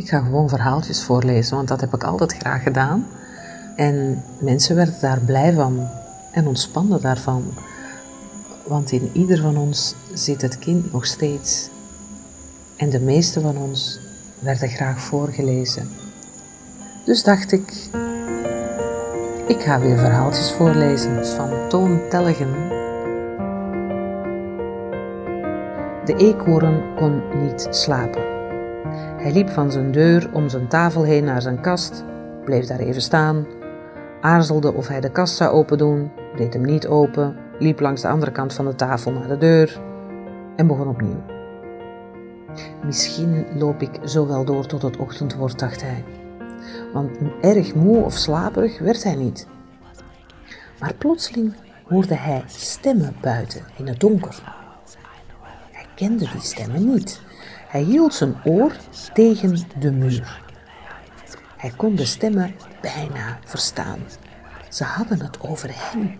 Ik ga gewoon verhaaltjes voorlezen, want dat heb ik altijd graag gedaan. En mensen werden daar blij van en ontspannen daarvan. Want in ieder van ons zit het kind nog steeds. En de meeste van ons werden graag voorgelezen. Dus dacht ik, ik ga weer verhaaltjes voorlezen van Toon Tellegen. De eekhoorn kon niet slapen. Hij liep van zijn deur om zijn tafel heen naar zijn kast, bleef daar even staan, aarzelde of hij de kast zou opendoen, deed hem niet open, liep langs de andere kant van de tafel naar de deur en begon opnieuw. Misschien loop ik zo wel door tot het ochtend wordt, dacht hij. Want erg moe of slaperig werd hij niet. Maar plotseling hoorde hij stemmen buiten in het donker. Hij kende die stemmen niet. Hij hield zijn oor tegen de muur. Hij kon de stemmen bijna verstaan. Ze hadden het over hem.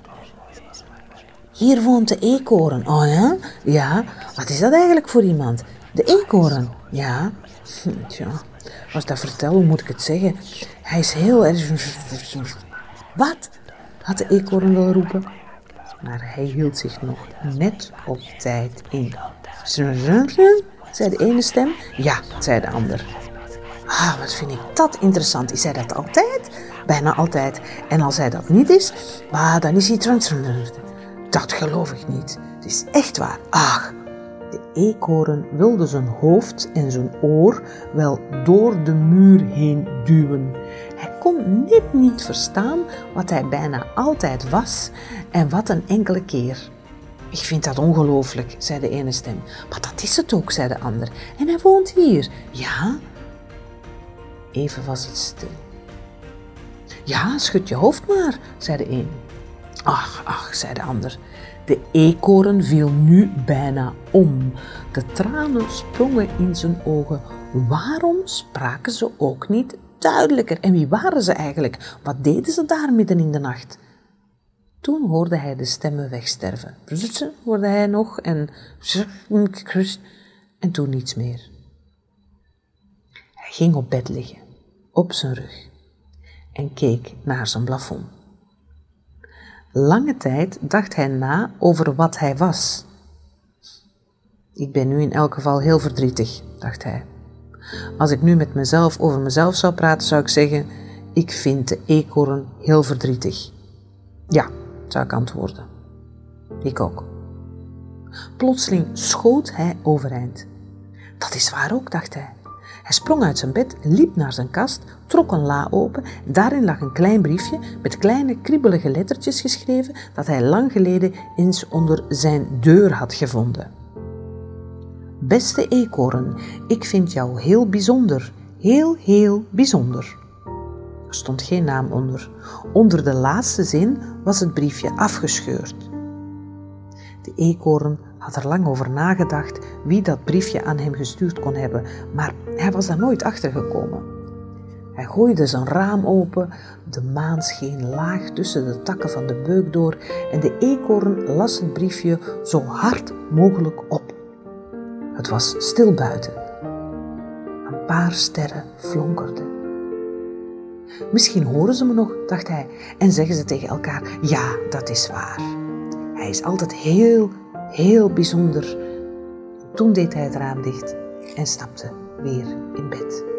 Hier woont de eekhoorn. Oh ja? Ja. Wat is dat eigenlijk voor iemand? De eekhoorn. Ja. Hm, tja. Als ik dat vertel, hoe moet ik het zeggen? Hij is heel erg... Wat? Had de eekhoorn willen roepen. Maar hij hield zich nog net op tijd in. Zei de ene stem. Ja, zei de ander. Ah, wat vind ik dat interessant. Is hij dat altijd? Bijna altijd. En als hij dat niet is, ah, dan is hij. Dat geloof ik niet. Het is echt waar. Ach, de eekhoorn wilde zijn hoofd en zijn oor wel door de muur heen duwen. Hij kon net niet verstaan wat hij bijna altijd was en wat een enkele keer. Ik vind dat ongelooflijk, zei de ene stem. Maar dat is het ook, zei de ander. En hij woont hier. Ja? Even was het stil. Ja, schud je hoofd maar, zei de een. Ach, ach, zei de ander. De eekhoorn viel nu bijna om. De tranen sprongen in zijn ogen. Waarom spraken ze ook niet duidelijker? En wie waren ze eigenlijk? Wat deden ze daar midden in de nacht? Toen hoorde hij de stemmen wegsterven. hoorde hij nog en en toen niets meer. Hij ging op bed liggen, op zijn rug, en keek naar zijn plafond. Lange tijd dacht hij na over wat hij was. Ik ben nu in elk geval heel verdrietig, dacht hij. Als ik nu met mezelf over mezelf zou praten, zou ik zeggen: Ik vind de eekhoorn heel verdrietig. Ja, zou ik antwoorden. Ik ook. Plotseling schoot hij overeind. Dat is waar ook, dacht hij. Hij sprong uit zijn bed, liep naar zijn kast, trok een la open. Daarin lag een klein briefje met kleine kribbelige lettertjes geschreven dat hij lang geleden eens onder zijn deur had gevonden. Beste eekhoorn, ik vind jou heel bijzonder, heel, heel bijzonder. Er stond geen naam onder. Onder de laatste zin was het briefje afgescheurd. De eekhoorn had er lang over nagedacht wie dat briefje aan hem gestuurd kon hebben, maar hij was daar nooit achter gekomen. Hij gooide zijn raam open, de maan scheen laag tussen de takken van de beuk door en de eekhoorn las het briefje zo hard mogelijk op. Het was stil buiten. Een paar sterren flonkerden. Misschien horen ze me nog, dacht hij, en zeggen ze tegen elkaar: Ja, dat is waar. Hij is altijd heel, heel bijzonder. Toen deed hij het raam dicht en stapte weer in bed.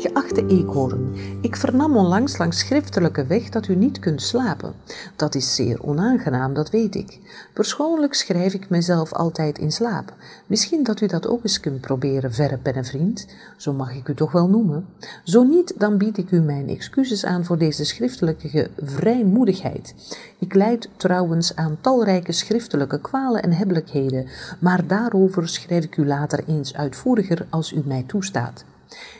Geachte eekhoorn, ik vernam onlangs langs schriftelijke weg dat u niet kunt slapen. Dat is zeer onaangenaam, dat weet ik. Persoonlijk schrijf ik mezelf altijd in slaap. Misschien dat u dat ook eens kunt proberen, verre pennenvriend. Zo mag ik u toch wel noemen. Zo niet, dan bied ik u mijn excuses aan voor deze schriftelijke vrijmoedigheid. Ik leid trouwens aan talrijke schriftelijke kwalen en hebbelijkheden, maar daarover schrijf ik u later eens uitvoeriger als u mij toestaat.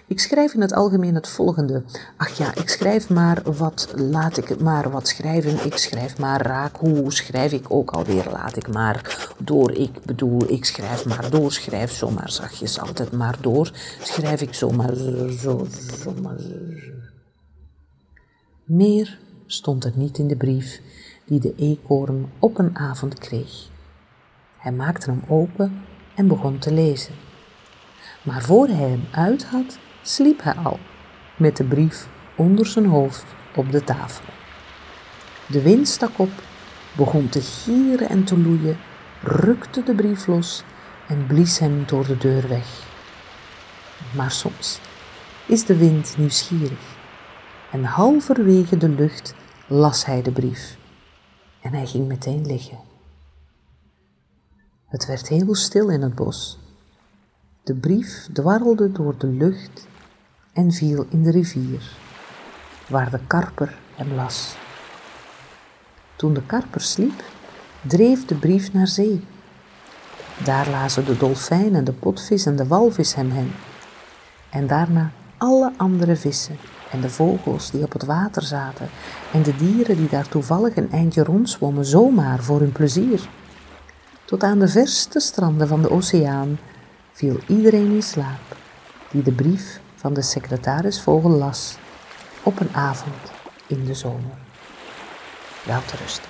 Ik schrijf in het algemeen het volgende. Ach ja, ik schrijf maar wat, laat ik maar wat schrijven. Ik schrijf maar raak. Hoe schrijf ik ook alweer? Laat ik maar door. Ik bedoel, ik schrijf maar door. Schrijf zomaar zachtjes altijd maar door. Schrijf ik zomaar zo, zomaar. Meer stond er niet in de brief die de eekhoorn op een avond kreeg. Hij maakte hem open en begon te lezen. Maar voor hij hem uit had, sliep hij al, met de brief onder zijn hoofd op de tafel. De wind stak op, begon te gieren en te loeien, rukte de brief los en blies hem door de deur weg. Maar soms is de wind nieuwsgierig en halverwege de lucht las hij de brief en hij ging meteen liggen. Het werd heel stil in het bos. De brief dwarrelde door de lucht en viel in de rivier, waar de karper hem las. Toen de karper sliep, dreef de brief naar zee. Daar lazen de dolfijn en de potvis en de walvis hem hen. En daarna alle andere vissen en de vogels die op het water zaten en de dieren die daar toevallig een eindje rondzwommen zomaar voor hun plezier. Tot aan de verste stranden van de oceaan viel iedereen in slaap die de brief van de secretaris Vogel las op een avond in de zomer. Wel te rusten.